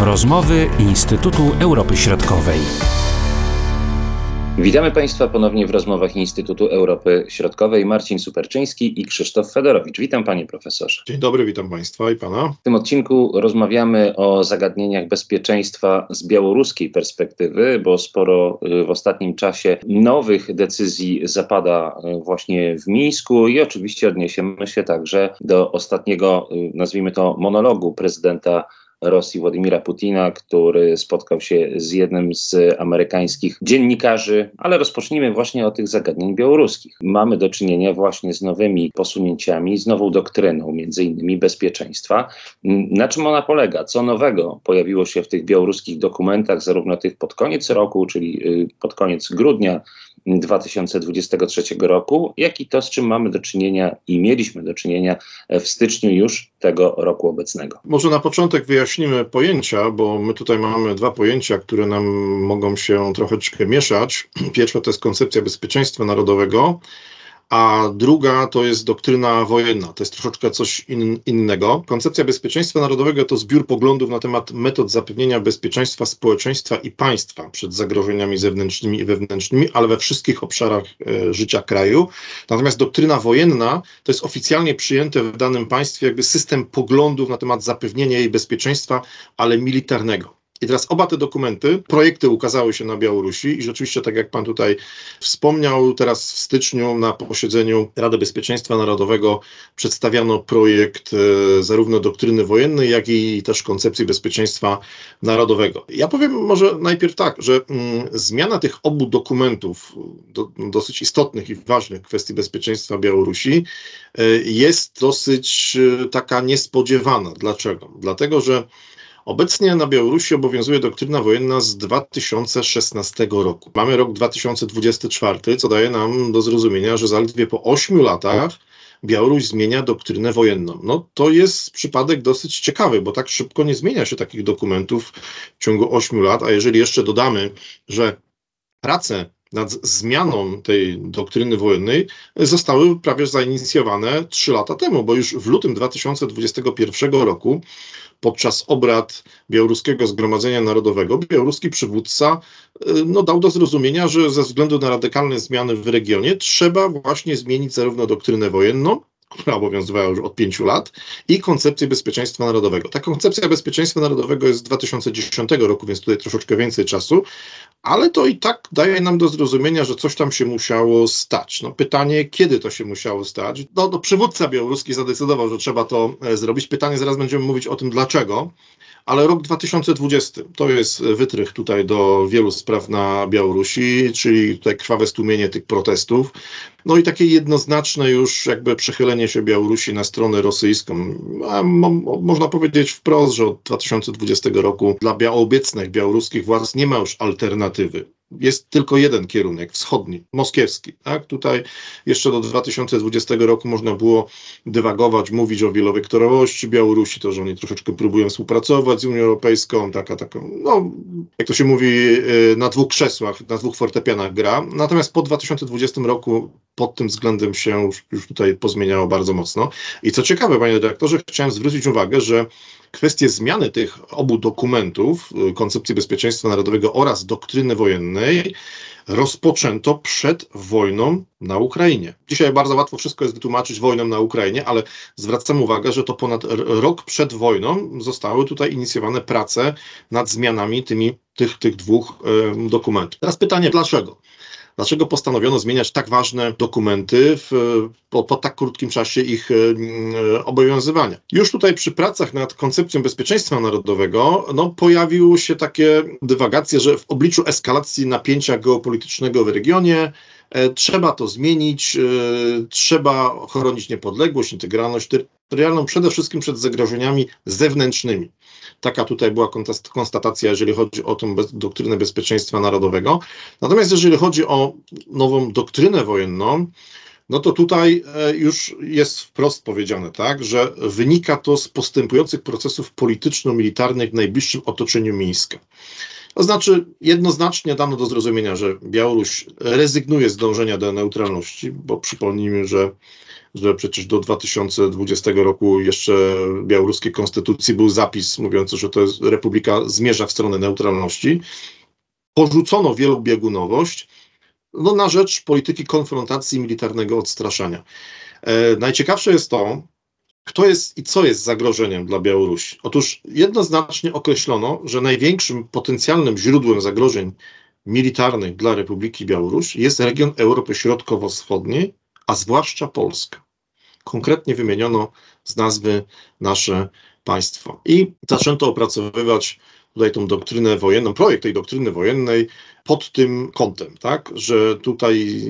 Rozmowy Instytutu Europy Środkowej. Witamy Państwa ponownie w rozmowach Instytutu Europy Środkowej. Marcin Superczyński i Krzysztof Fedorowicz. Witam Panie Profesorze. Dzień dobry, witam Państwa i Pana. W tym odcinku rozmawiamy o zagadnieniach bezpieczeństwa z białoruskiej perspektywy, bo sporo y, w ostatnim czasie nowych decyzji zapada y, właśnie w Mińsku i oczywiście odniesiemy się także do ostatniego, y, nazwijmy to, monologu prezydenta Rosji Władimira Putina, który spotkał się z jednym z amerykańskich dziennikarzy, ale rozpocznijmy właśnie od tych zagadnień białoruskich. Mamy do czynienia właśnie z nowymi posunięciami, z nową doktryną, między innymi bezpieczeństwa. Na czym ona polega? Co nowego pojawiło się w tych białoruskich dokumentach, zarówno tych pod koniec roku, czyli y, pod koniec grudnia 2023 roku, jak i to, z czym mamy do czynienia i mieliśmy do czynienia w styczniu już tego roku obecnego. Może na początek wyjaśnimy pojęcia, bo my tutaj mamy dwa pojęcia, które nam mogą się troszeczkę mieszać. Pierwsze to jest koncepcja bezpieczeństwa narodowego, a druga to jest doktryna wojenna. To jest troszeczkę coś in, innego. Koncepcja bezpieczeństwa narodowego to zbiór poglądów na temat metod zapewnienia bezpieczeństwa społeczeństwa i państwa przed zagrożeniami zewnętrznymi i wewnętrznymi, ale we wszystkich obszarach e, życia kraju. Natomiast doktryna wojenna to jest oficjalnie przyjęte w danym państwie jakby system poglądów na temat zapewnienia jej bezpieczeństwa, ale militarnego. I teraz oba te dokumenty, projekty ukazały się na Białorusi i rzeczywiście, tak jak pan tutaj wspomniał, teraz w styczniu na posiedzeniu Rady Bezpieczeństwa Narodowego przedstawiano projekt e, zarówno doktryny wojennej, jak i też koncepcji bezpieczeństwa narodowego. Ja powiem może najpierw tak, że mm, zmiana tych obu dokumentów, do, dosyć istotnych i ważnych kwestii bezpieczeństwa Białorusi, e, jest dosyć e, taka niespodziewana. Dlaczego? Dlatego, że Obecnie na Białorusi obowiązuje doktryna wojenna z 2016 roku. Mamy rok 2024, co daje nam do zrozumienia, że zaledwie po 8 latach Białoruś zmienia doktrynę wojenną. No to jest przypadek dosyć ciekawy, bo tak szybko nie zmienia się takich dokumentów w ciągu 8 lat, a jeżeli jeszcze dodamy, że prace nad zmianą tej doktryny wojennej zostały prawie zainicjowane 3 lata temu, bo już w lutym 2021 roku podczas obrad Białoruskiego Zgromadzenia Narodowego białoruski przywódca y, no, dał do zrozumienia, że ze względu na radykalne zmiany w regionie trzeba właśnie zmienić zarówno doktrynę wojenną, która obowiązywała już od pięciu lat, i koncepcję bezpieczeństwa narodowego. Ta koncepcja bezpieczeństwa narodowego jest z 2010 roku, więc tutaj troszeczkę więcej czasu, ale to i tak daje nam do zrozumienia, że coś tam się musiało stać. No, pytanie, kiedy to się musiało stać? No, no, przywódca białoruski zadecydował, że trzeba to e, zrobić. Pytanie, zaraz będziemy mówić o tym dlaczego ale rok 2020 to jest wytrych tutaj do wielu spraw na Białorusi, czyli tutaj krwawe stłumienie tych protestów. No i takie jednoznaczne już jakby przechylenie się Białorusi na stronę rosyjską. A mo można powiedzieć wprost, że od 2020 roku dla obecnych białoruskich władz nie ma już alternatywy jest tylko jeden kierunek, wschodni, moskiewski. Tak? Tutaj jeszcze do 2020 roku można było dywagować, mówić o wielowektorowości Białorusi, to, że oni troszeczkę próbują współpracować z Unią Europejską, taka, taka, no, jak to się mówi, y, na dwóch krzesłach, na dwóch fortepianach gra. Natomiast po 2020 roku pod tym względem się już, już tutaj pozmieniało bardzo mocno. I co ciekawe, panie dyrektorze, chciałem zwrócić uwagę, że kwestie zmiany tych obu dokumentów, y, koncepcji bezpieczeństwa narodowego oraz doktryny wojennej, rozpoczęto przed wojną na Ukrainie. Dzisiaj bardzo łatwo wszystko jest wytłumaczyć wojną na Ukrainie, ale zwracam uwagę, że to ponad rok przed wojną zostały tutaj inicjowane prace nad zmianami tymi, tych, tych dwóch y, dokumentów. Teraz pytanie, dlaczego? Dlaczego postanowiono zmieniać tak ważne dokumenty w, po, po, tak krótkim czasie ich e, obowiązywania? Już tutaj przy pracach nad koncepcją bezpieczeństwa narodowego no, pojawiły się takie dywagacje, że w obliczu eskalacji napięcia geopolitycznego w regionie e, trzeba to zmienić, e, trzeba chronić niepodległość, integralność terytorialną przede wszystkim przed zagrożeniami zewnętrznymi. Taka tutaj była konstatacja, jeżeli chodzi o tę bez, doktrynę bezpieczeństwa narodowego. Natomiast jeżeli chodzi o nową doktrynę wojenną, no to tutaj e, już jest wprost powiedziane, tak, że wynika to z postępujących procesów polityczno-militarnych w najbliższym otoczeniu Mińska. To znaczy, jednoznacznie dano do zrozumienia, że Białoruś rezygnuje z dążenia do neutralności, bo przypomnijmy, że że przecież do 2020 roku jeszcze w białoruskiej konstytucji był zapis mówiący, że to jest republika zmierza w stronę neutralności. Porzucono wielobiegunowość no, na rzecz polityki konfrontacji militarnego odstraszania. E, najciekawsze jest to, kto jest i co jest zagrożeniem dla Białorusi. Otóż jednoznacznie określono, że największym potencjalnym źródłem zagrożeń militarnych dla Republiki Białoruś jest region Europy Środkowo-Wschodniej, a zwłaszcza Polska. Konkretnie wymieniono z nazwy nasze państwo. I zaczęto opracowywać tutaj tą doktrynę wojenną, projekt tej doktryny wojennej pod tym kątem, tak, że tutaj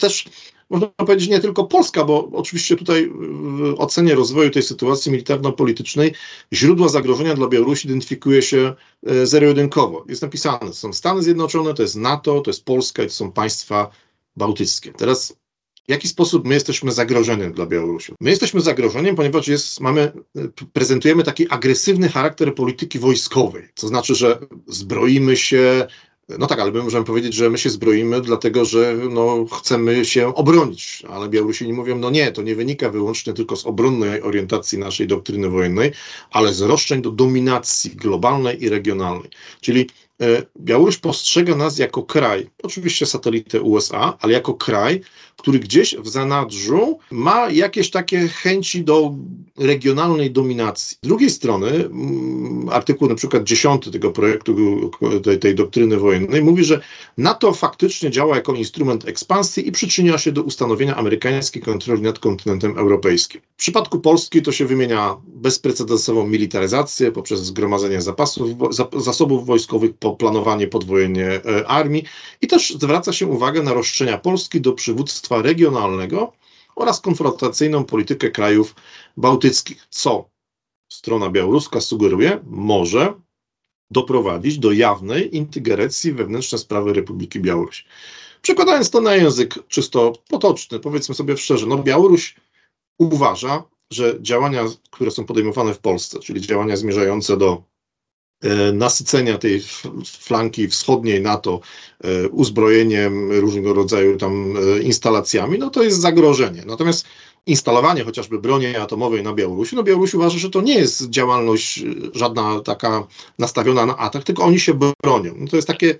też można powiedzieć nie tylko Polska, bo oczywiście tutaj w ocenie rozwoju tej sytuacji militarno-politycznej źródła zagrożenia dla Białorusi identyfikuje się e, zero-jedynkowo. Jest napisane, to są Stany Zjednoczone, to jest NATO, to jest Polska i to są państwa bałtyckie. Teraz w jaki sposób my jesteśmy zagrożeniem dla Białorusi? My jesteśmy zagrożeniem, ponieważ jest, mamy, prezentujemy taki agresywny charakter polityki wojskowej. To znaczy, że zbroimy się, no tak, ale my możemy powiedzieć, że my się zbroimy, dlatego że no, chcemy się obronić, ale Białorusini mówią, no nie, to nie wynika wyłącznie tylko z obronnej orientacji naszej doktryny wojennej, ale z roszczeń do dominacji globalnej i regionalnej. Czyli Białoruś postrzega nas jako kraj, oczywiście satelitę USA, ale jako kraj, który gdzieś w zanadrzu ma jakieś takie chęci do regionalnej dominacji. Z drugiej strony, mm, artykuł na przykład 10 tego projektu, tej, tej doktryny wojennej, mówi, że NATO faktycznie działa jako instrument ekspansji i przyczynia się do ustanowienia amerykańskiej kontroli nad kontynentem europejskim. W przypadku Polski to się wymienia bezprecedensową militaryzację poprzez zgromadzenie zapasów, zasobów wojskowych, planowanie podwojenie e, armii. I też zwraca się uwagę na roszczenia Polski do przywództwa regionalnego oraz konfrontacyjną politykę krajów bałtyckich, co strona białoruska sugeruje, może doprowadzić do jawnej ingerencji wewnętrzne sprawy Republiki Białorusi. Przekładając to na język czysto potoczny, powiedzmy sobie szczerze, no Białoruś uważa, że działania, które są podejmowane w Polsce, czyli działania zmierzające do nasycenia tej flanki wschodniej NATO e, uzbrojeniem różnego rodzaju tam e, instalacjami, no to jest zagrożenie. Natomiast instalowanie chociażby broni atomowej na Białorusi, no Białoruś uważa, że to nie jest działalność żadna taka nastawiona na atak, tylko oni się bronią. No to jest takie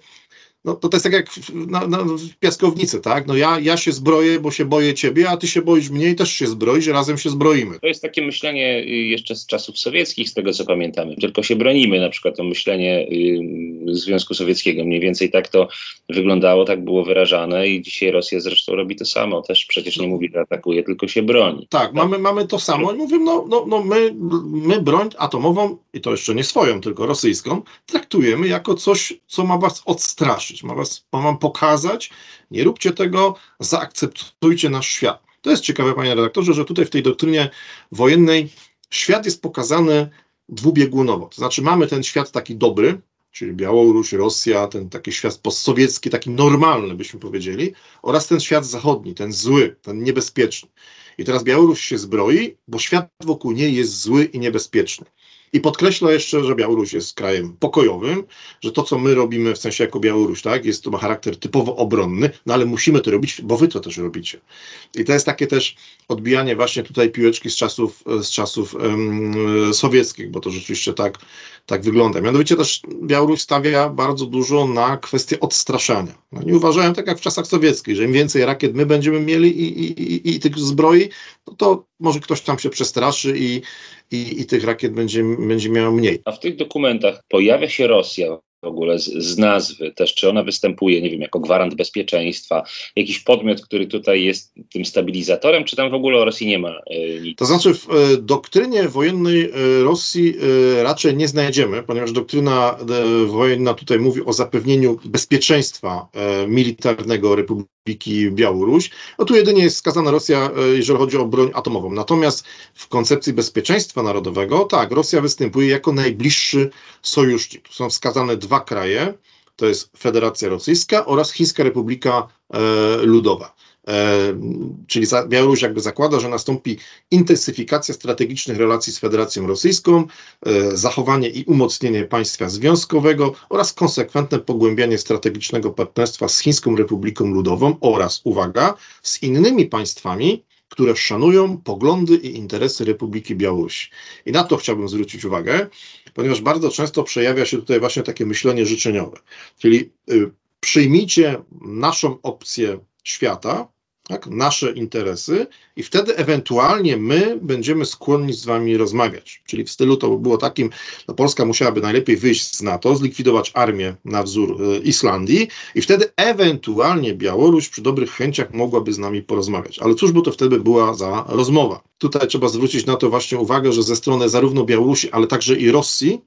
no to, to jest tak jak na, na, w piaskownicy, tak? No ja, ja się zbroję, bo się boję ciebie, a ty się boisz mnie i też się zbroisz, razem się zbroimy. To jest takie myślenie y, jeszcze z czasów sowieckich, z tego co pamiętamy. Tylko się bronimy, na przykład to myślenie y, Związku Sowieckiego. Mniej więcej tak to wyglądało, tak było wyrażane i dzisiaj Rosja zresztą robi to samo. Też przecież nie mówi, że atakuje, tylko się broni. Tak, tak. Mamy, mamy to samo i mówimy, no, no, no my, my broń atomową, i to jeszcze nie swoją, tylko rosyjską, traktujemy jako coś, co ma was odstraszyć ma, was, ma wam pokazać, nie róbcie tego, zaakceptujcie nasz świat. To jest ciekawe, panie redaktorze, że tutaj w tej doktrynie wojennej świat jest pokazany dwubiegunowo. To znaczy mamy ten świat taki dobry, czyli Białoruś, Rosja, ten taki świat postsowiecki, taki normalny byśmy powiedzieli, oraz ten świat zachodni, ten zły, ten niebezpieczny. I teraz Białoruś się zbroi, bo świat wokół niej jest zły i niebezpieczny. I podkreślę jeszcze, że Białoruś jest krajem pokojowym, że to, co my robimy w sensie jako Białoruś, tak, jest to ma charakter typowo obronny, no ale musimy to robić, bo wy to też robicie. I to jest takie też odbijanie właśnie tutaj piłeczki z czasów, z czasów um, sowieckich, bo to rzeczywiście tak, tak wygląda. Mianowicie też Białoruś stawia bardzo dużo na kwestię odstraszania. No, nie uważają tak jak w czasach sowieckich, że im więcej rakiet my będziemy mieli i, i, i, i tych zbroi, no to może ktoś tam się przestraszy i, i, i tych rakiet będzie, będzie miał mniej. A w tych dokumentach pojawia się Rosja w ogóle z, z, nazwy też, czy ona występuje, nie wiem, jako gwarant bezpieczeństwa, jakiś podmiot, który tutaj jest tym stabilizatorem, czy tam w ogóle o Rosji nie ma y, nic? To znaczy w y, doktrynie wojennej y, Rosji raczej nie znajdziemy, ponieważ doktryna wojenna tutaj mówi o zapewnieniu bezpieczeństwa militarnego Republiki Białoruś. No tu jedynie jest wskazana Rosja, jeżeli chodzi o broń atomową. Natomiast w koncepcji bezpieczeństwa narodowego, tak, Rosja występuje jako najbliższy sojusznik. Tu są wskazane dwa kraje, to jest Federacja Rosyjska oraz Chińska Republika e, Ludowa. E, czyli Białoruś jakby zakłada, że nastąpi intensyfikacja strategicznych relacji z Federacją Rosyjską, e, zachowanie i umocnienie państwa związkowego oraz konsekwentne pogłębianie strategicznego partnerstwa z Chińską Republiką Ludową oraz, uwaga, z innymi państwami które szanują poglądy i interesy Republiki Białorusi. I na to chciałbym zwrócić uwagę, ponieważ bardzo często przejawia się tutaj właśnie takie myślenie życzeniowe. Czyli y, przyjmijcie naszą opcję świata, tak, nasze interesy i wtedy ewentualnie my będziemy skłonni z wami rozmawiać. Czyli w stylu to było takim, no Polska musiałaby najlepiej wyjść z NATO, zlikwidować armię na wzór y, Islandii i wtedy ewentualnie Białoruś przy dobrych chęciach mogłaby z nami porozmawiać. Ale cóż by to wtedy była za rozmowa? Tutaj trzeba zwrócić na to właśnie uwagę, że ze strony zarówno Białorusi, ale także i Rosji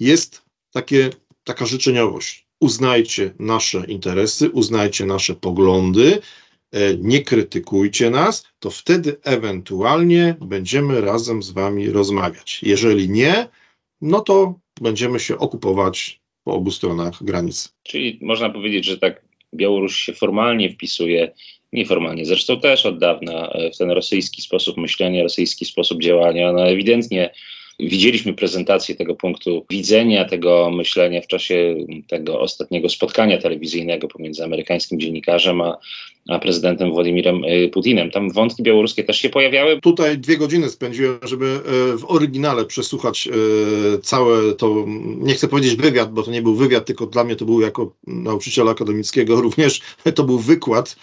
jest takie, taka życzeniowość. Uznajcie nasze interesy, uznajcie nasze poglądy, nie krytykujcie nas, to wtedy ewentualnie będziemy razem z wami rozmawiać. Jeżeli nie, no to będziemy się okupować po obu stronach granicy. Czyli można powiedzieć, że tak Białoruś się formalnie wpisuje, nieformalnie zresztą też od dawna, e, w ten rosyjski sposób myślenia, rosyjski sposób działania. No ewidentnie Widzieliśmy prezentację tego punktu widzenia, tego myślenia w czasie tego ostatniego spotkania telewizyjnego pomiędzy amerykańskim dziennikarzem a prezydentem Władimirem y, Putinem. Tam wątki białoruskie też się pojawiały. Tutaj dwie godziny spędziłem, żeby e, w oryginale przesłuchać e, całe to, nie chcę powiedzieć wywiad, bo to nie był wywiad, tylko dla mnie to był jako nauczyciela akademickiego również, to był wykład.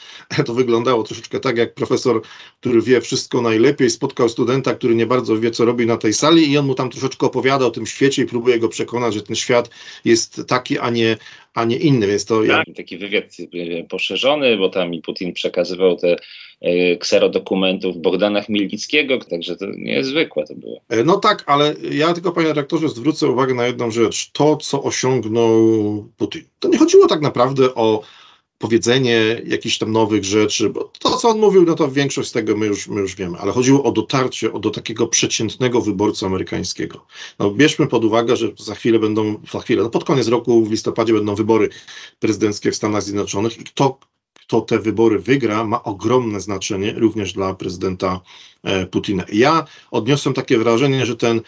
To wyglądało troszeczkę tak, jak profesor, który wie wszystko najlepiej, spotkał studenta, który nie bardzo wie, co robi na tej sali i on mu tam troszeczkę opowiada o tym świecie i próbuje go przekonać, że ten świat jest taki, a nie, a nie inny. Więc to tak. Taki wywiad poszerzony, bo tam i Putin przekazywał te e, kserodokumentów Bogdana Chmielnickiego, także to niezwykłe to było. E, no tak, ale ja tylko panie rektorze zwrócę uwagę na jedną rzecz. To, co osiągnął Putin. To nie chodziło tak naprawdę o powiedzenie jakichś tam nowych rzeczy, bo to, co on mówił, no to większość z tego my już, my już wiemy, ale chodziło o dotarcie o, do takiego przeciętnego wyborcy amerykańskiego. No, bierzmy pod uwagę, że za chwilę będą, za chwilę, no pod koniec roku w listopadzie będą wybory prezydenckie w Stanach Zjednoczonych i kto, kto te wybory wygra, ma ogromne znaczenie również dla prezydenta e, Putina. Ja odniosłem takie wrażenie, że ten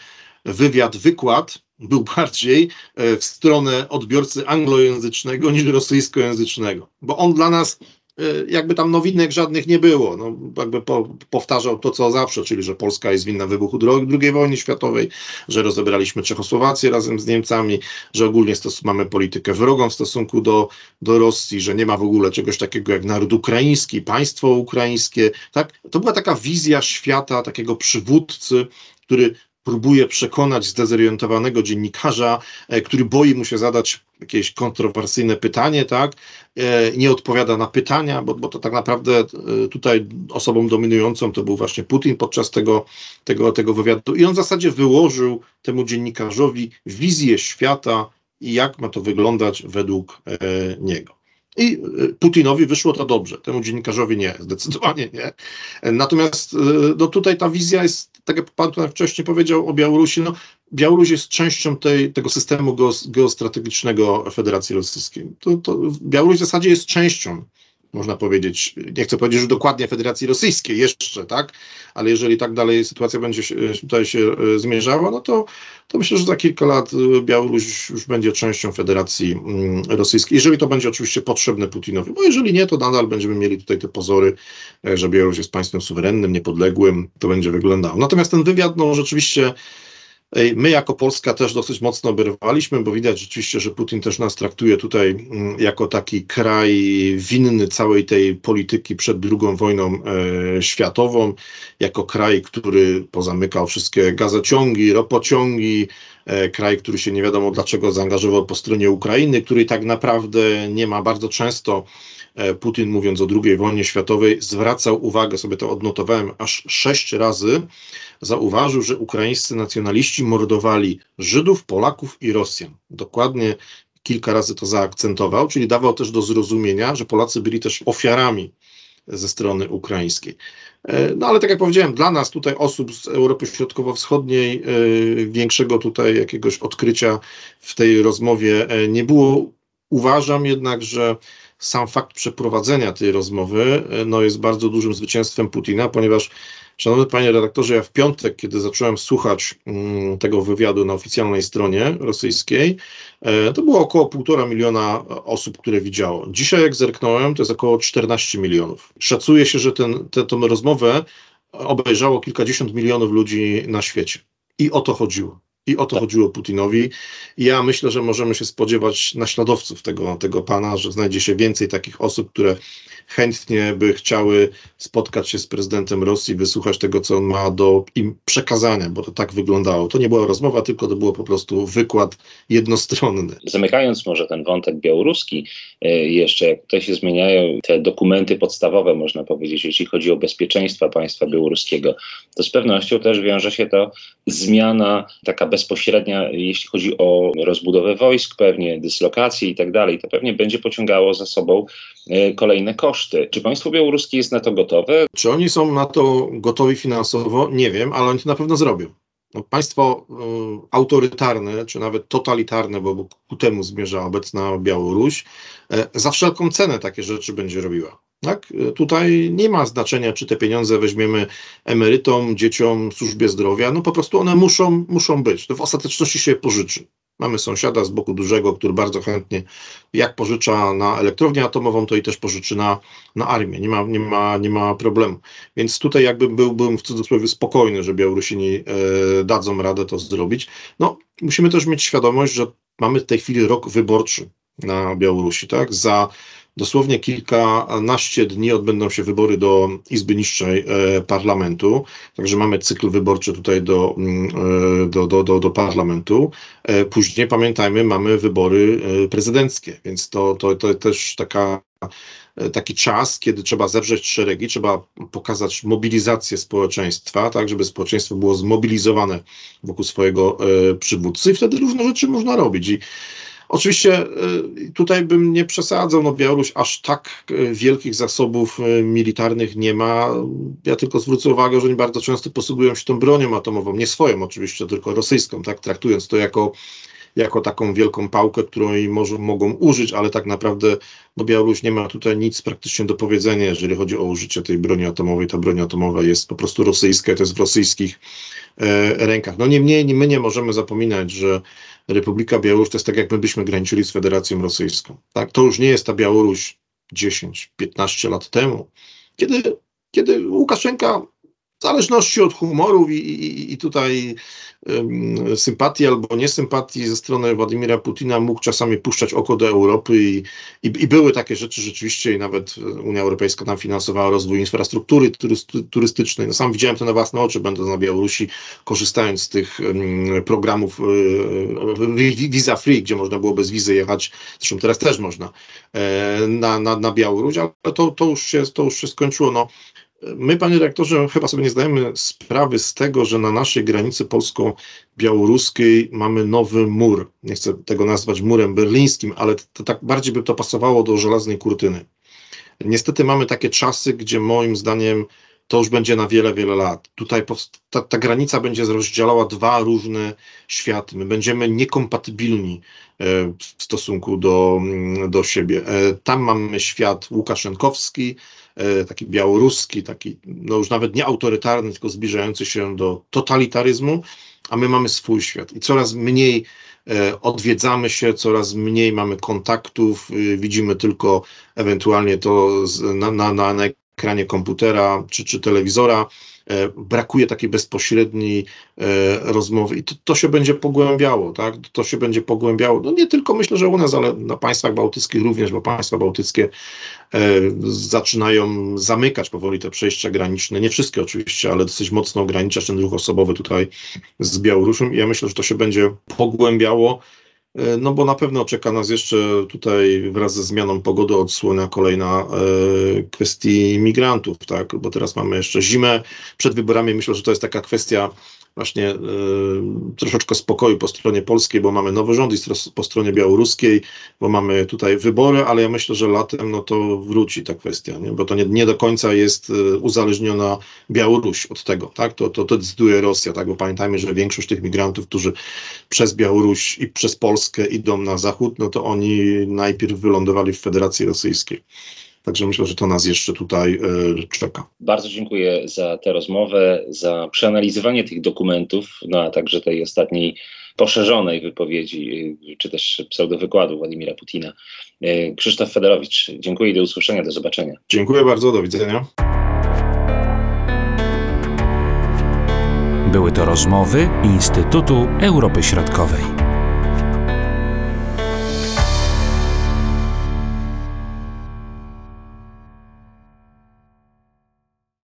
wywiad, wykład był bardziej e, w stronę odbiorcy anglojęzycznego niż rosyjskojęzycznego, bo on dla nas e, jakby tam nowinek żadnych nie było. No, jakby po, powtarzał to, co zawsze, czyli że Polska jest winna wybuchu II wojny światowej, że rozebraliśmy Czechosłowację razem z Niemcami, że ogólnie mamy politykę wrogą w stosunku do, do Rosji, że nie ma w ogóle czegoś takiego jak naród ukraiński, państwo ukraińskie. Tak? To była taka wizja świata, takiego przywódcy, który próbuje przekonać zdezorientowanego dziennikarza, e, który boi mu się zadać jakieś kontrowersyjne pytanie, tak? E, nie odpowiada na pytania, bo, bo to tak naprawdę e, tutaj osobą dominującą to był właśnie Putin podczas tego, tego, tego wywiadu. I on w zasadzie wyłożył temu dziennikarzowi wizję świata i jak ma to wyglądać według niego. I Putinowi wyszło to dobrze, temu dziennikarzowi nie, zdecydowanie nie. Natomiast no tutaj ta wizja jest, tak jak pan tutaj wcześniej powiedział o Białorusi, no Białoruś jest częścią tej, tego systemu geostrategicznego Federacji Rosyjskiej. To, to Białoruś w zasadzie jest częścią można powiedzieć, nie chcę powiedzieć, że dokładnie Federacji Rosyjskiej jeszcze, tak, ale jeżeli tak dalej sytuacja będzie się, tutaj się e, zmierzała, no to, to myślę, że za kilka lat e, Białoruś już będzie częścią Federacji mm, Rosyjskiej, jeżeli to będzie oczywiście potrzebne Putinowi, bo jeżeli nie, to nadal będziemy mieli tutaj te pozory, e, że Białoruś jest państwem suwerennym, niepodległym, to będzie wyglądało. Natomiast ten wywiad, no rzeczywiście My jako Polska też dosyć mocno oberwaliśmy, bo widać rzeczywiście, że Putin też nas traktuje tutaj mm, jako taki kraj winny całej tej polityki przed II wojną e, światową, jako kraj, który pozamykał wszystkie gazociągi, ropociągi, e, kraj, który się nie wiadomo dlaczego zaangażował po stronie Ukrainy, który tak naprawdę nie ma bardzo często e, Putin mówiąc o II wojnie światowej zwracał uwagę, sobie to odnotowałem aż sześć razy, zauważył, że ukraińscy nacjonaliści mordowali Żydów, Polaków i Rosjan. Dokładnie kilka razy to zaakcentował, czyli dawał też do zrozumienia, że Polacy byli też ofiarami ze strony ukraińskiej. E, no ale tak jak powiedziałem, dla nas tutaj osób z Europy Środkowo-Wschodniej e, większego tutaj jakiegoś odkrycia w tej rozmowie e, nie było. Uważam jednak, że sam fakt przeprowadzenia tej rozmowy no, jest bardzo dużym zwycięstwem Putina, ponieważ Szanowny panie redaktorze, ja w piątek, kiedy zacząłem słuchać mm, tego wywiadu na oficjalnej stronie rosyjskiej, e, to było około półtora miliona osób, które widziało. Dzisiaj, jak zerknąłem, to jest około 14 milionów. Szacuje się, że ten, tę rozmowę obejrzało kilkadziesiąt milionów ludzi na świecie. I o to chodziło. I o to tak. chodziło Putinowi. Ja myślę, że możemy się spodziewać naśladowców tego, tego pana, że znajdzie się więcej takich osób, które chętnie by chciały spotkać się z prezydentem Rosji, wysłuchać tego, co on ma do im przekazania, bo to tak wyglądało. To nie była rozmowa, tylko to było po prostu wykład jednostronny. Zamykając może ten wątek białoruski, e, jeszcze jak tutaj się zmieniają te dokumenty podstawowe, można powiedzieć, jeśli chodzi o bezpieczeństwo państwa białoruskiego, to z pewnością też wiąże się to zmiana taka bezpośrednia, jeśli chodzi o rozbudowę wojsk, pewnie dyslokacje i tak dalej. To pewnie będzie pociągało za sobą kolejne koszty. Czy państwo białoruskie jest na to gotowe? Czy oni są na to gotowi finansowo? Nie wiem, ale oni to na pewno zrobią. No, państwo y, autorytarne, czy nawet totalitarne, bo, ku temu zmierza obecna Białoruś, y, za wszelką cenę takie rzeczy będzie robiła. Tak? Tutaj nie ma znaczenia, czy te pieniądze weźmiemy emerytom, dzieciom, służbie zdrowia. No po prostu one muszą, muszą być. To w ostateczności się pożyczy. Mamy sąsiada z boku dużego, który bardzo chętnie, jak pożycza na elektrownię atomową, to i też pożyczy na, na armię. Nie ma, nie, ma, nie ma problemu. Więc tutaj jakby byłbym w cudzysłowie spokojny, że Białorusini e, dadzą radę to zrobić. No, musimy też mieć świadomość, że mamy w tej chwili rok wyborczy na Białorusi, tak? Za dosłownie kilkanaście dni odbędą się wybory do Izby Niższej e, Parlamentu, także mamy cykl wyborczy tutaj do, mm, e, do, do, do, do Parlamentu. E, później pamiętajmy, mamy wybory prezydenckie, więc to, to, to też taka taki czas, kiedy trzeba zewrzeć szeregi, trzeba pokazać mobilizację społeczeństwa, tak, żeby społeczeństwo było zmobilizowane wokół swojego przywódcy i wtedy różne rzeczy można robić. I Oczywiście y, tutaj bym nie przesadzał, no Białoruś aż tak y, wielkich zasobów y, militarnych nie ma. Ja tylko zwrócę uwagę, że oni bardzo często posługują się tą bronią atomową, nie swoją oczywiście, tylko rosyjską, tak, traktując to jako jako taką wielką pałkę, którą może, mogą użyć, ale tak naprawdę no Białoruś nie ma tutaj nic praktycznie do powiedzenia, jeżeli chodzi o użycie tej broni atomowej. Ta broń atomowa jest po prostu rosyjska, to jest w rosyjskich e, rękach. No niemniej my nie możemy zapominać, że Republika Białoruś to jest tak, jakby byśmy graniczyli z Federacją Rosyjską. Tak? To już nie jest ta Białoruś 10-15 lat temu, kiedy, kiedy Łukaszenka w zależności od humorów i, i, i tutaj um, sympatii albo niesympatii ze strony Władimira Putina mógł czasami puszczać oko do Europy i, i, i, były takie rzeczy rzeczywiście i nawet Unia Europejska tam finansowała rozwój infrastruktury turystycznej. No, sam widziałem to na własne oczy, będąc na Białorusi, korzystając z tych um, programów um, Visa Free, gdzie można było bez wizy jechać, zresztą teraz też można, e, na, na, na Białoruś, ale to, to, już się, to już się skończyło. No, My, panie rektorze, chyba sobie nie zdajemy sprawy z tego, że na naszej granicy polsko-białoruskiej mamy nowy mur. Nie chcę tego nazwać murem berlińskim, ale to tak bardziej by to pasowało do żelaznej kurtyny. Niestety mamy takie czasy, gdzie moim zdaniem to już będzie na wiele, wiele lat. Tutaj ta, ta, granica będzie rozdzielała dwa różne światy. My będziemy niekompatybilni e, w stosunku do, do siebie. E, tam mamy świat łukaszenkowski, E, taki białoruski, taki no już nawet nie autorytarny, tylko zbliżający się do totalitaryzmu, a my mamy swój świat i coraz mniej odwiedzamy się, coraz mniej mamy kontaktów, y, widzimy tylko ewentualnie to na, na, na ekranie komputera czy, czy telewizora. E, brakuje takiej bezpośredniej e, rozmowy i to, to, się będzie pogłębiało, tak? To się będzie pogłębiało. No nie tylko myślę, że u nas, ale na państwach bałtyckich również, bo państwa bałtyckie e, zaczynają zamykać powoli te przejścia graniczne. Nie wszystkie oczywiście, ale dosyć mocno ograniczać ten ruch osobowy tutaj z Białorusią i ja myślę, że to się będzie pogłębiało. E, no bo na pewno czeka nas jeszcze tutaj wraz ze zmianą pogody odsłona kolejna e, kwestii migrantów, tak? Bo teraz mamy jeszcze zimę przed wyborami. Myślę, że to jest taka kwestia właśnie y, troszeczkę spokoju po stronie polskiej, bo mamy nowy rząd i po stronie białoruskiej, bo mamy tutaj wybory, ale ja myślę, że latem no to wróci ta kwestia, nie? bo to nie, nie do końca jest y, uzależniona Białoruś od tego, tak? To, to, to decyduje Rosja, tak? Bo pamiętajmy, że większość tych migrantów, którzy przez Białoruś i przez Polskę idą na zachód, no to oni najpierw wylądowali w Federacji Rosyjskiej. Także myślę, że to nas jeszcze tutaj y, czeka. Bardzo dziękuję za tę rozmowę, za przeanalizowanie tych dokumentów, no a także tej ostatniej poszerzonej wypowiedzi, y, czy też pseudowykładu Władimira Putina. Y, Krzysztof Federowicz, dziękuję i do usłyszenia, do zobaczenia. Dziękuję bardzo, do widzenia. Były to rozmowy Instytutu Europy Środkowej.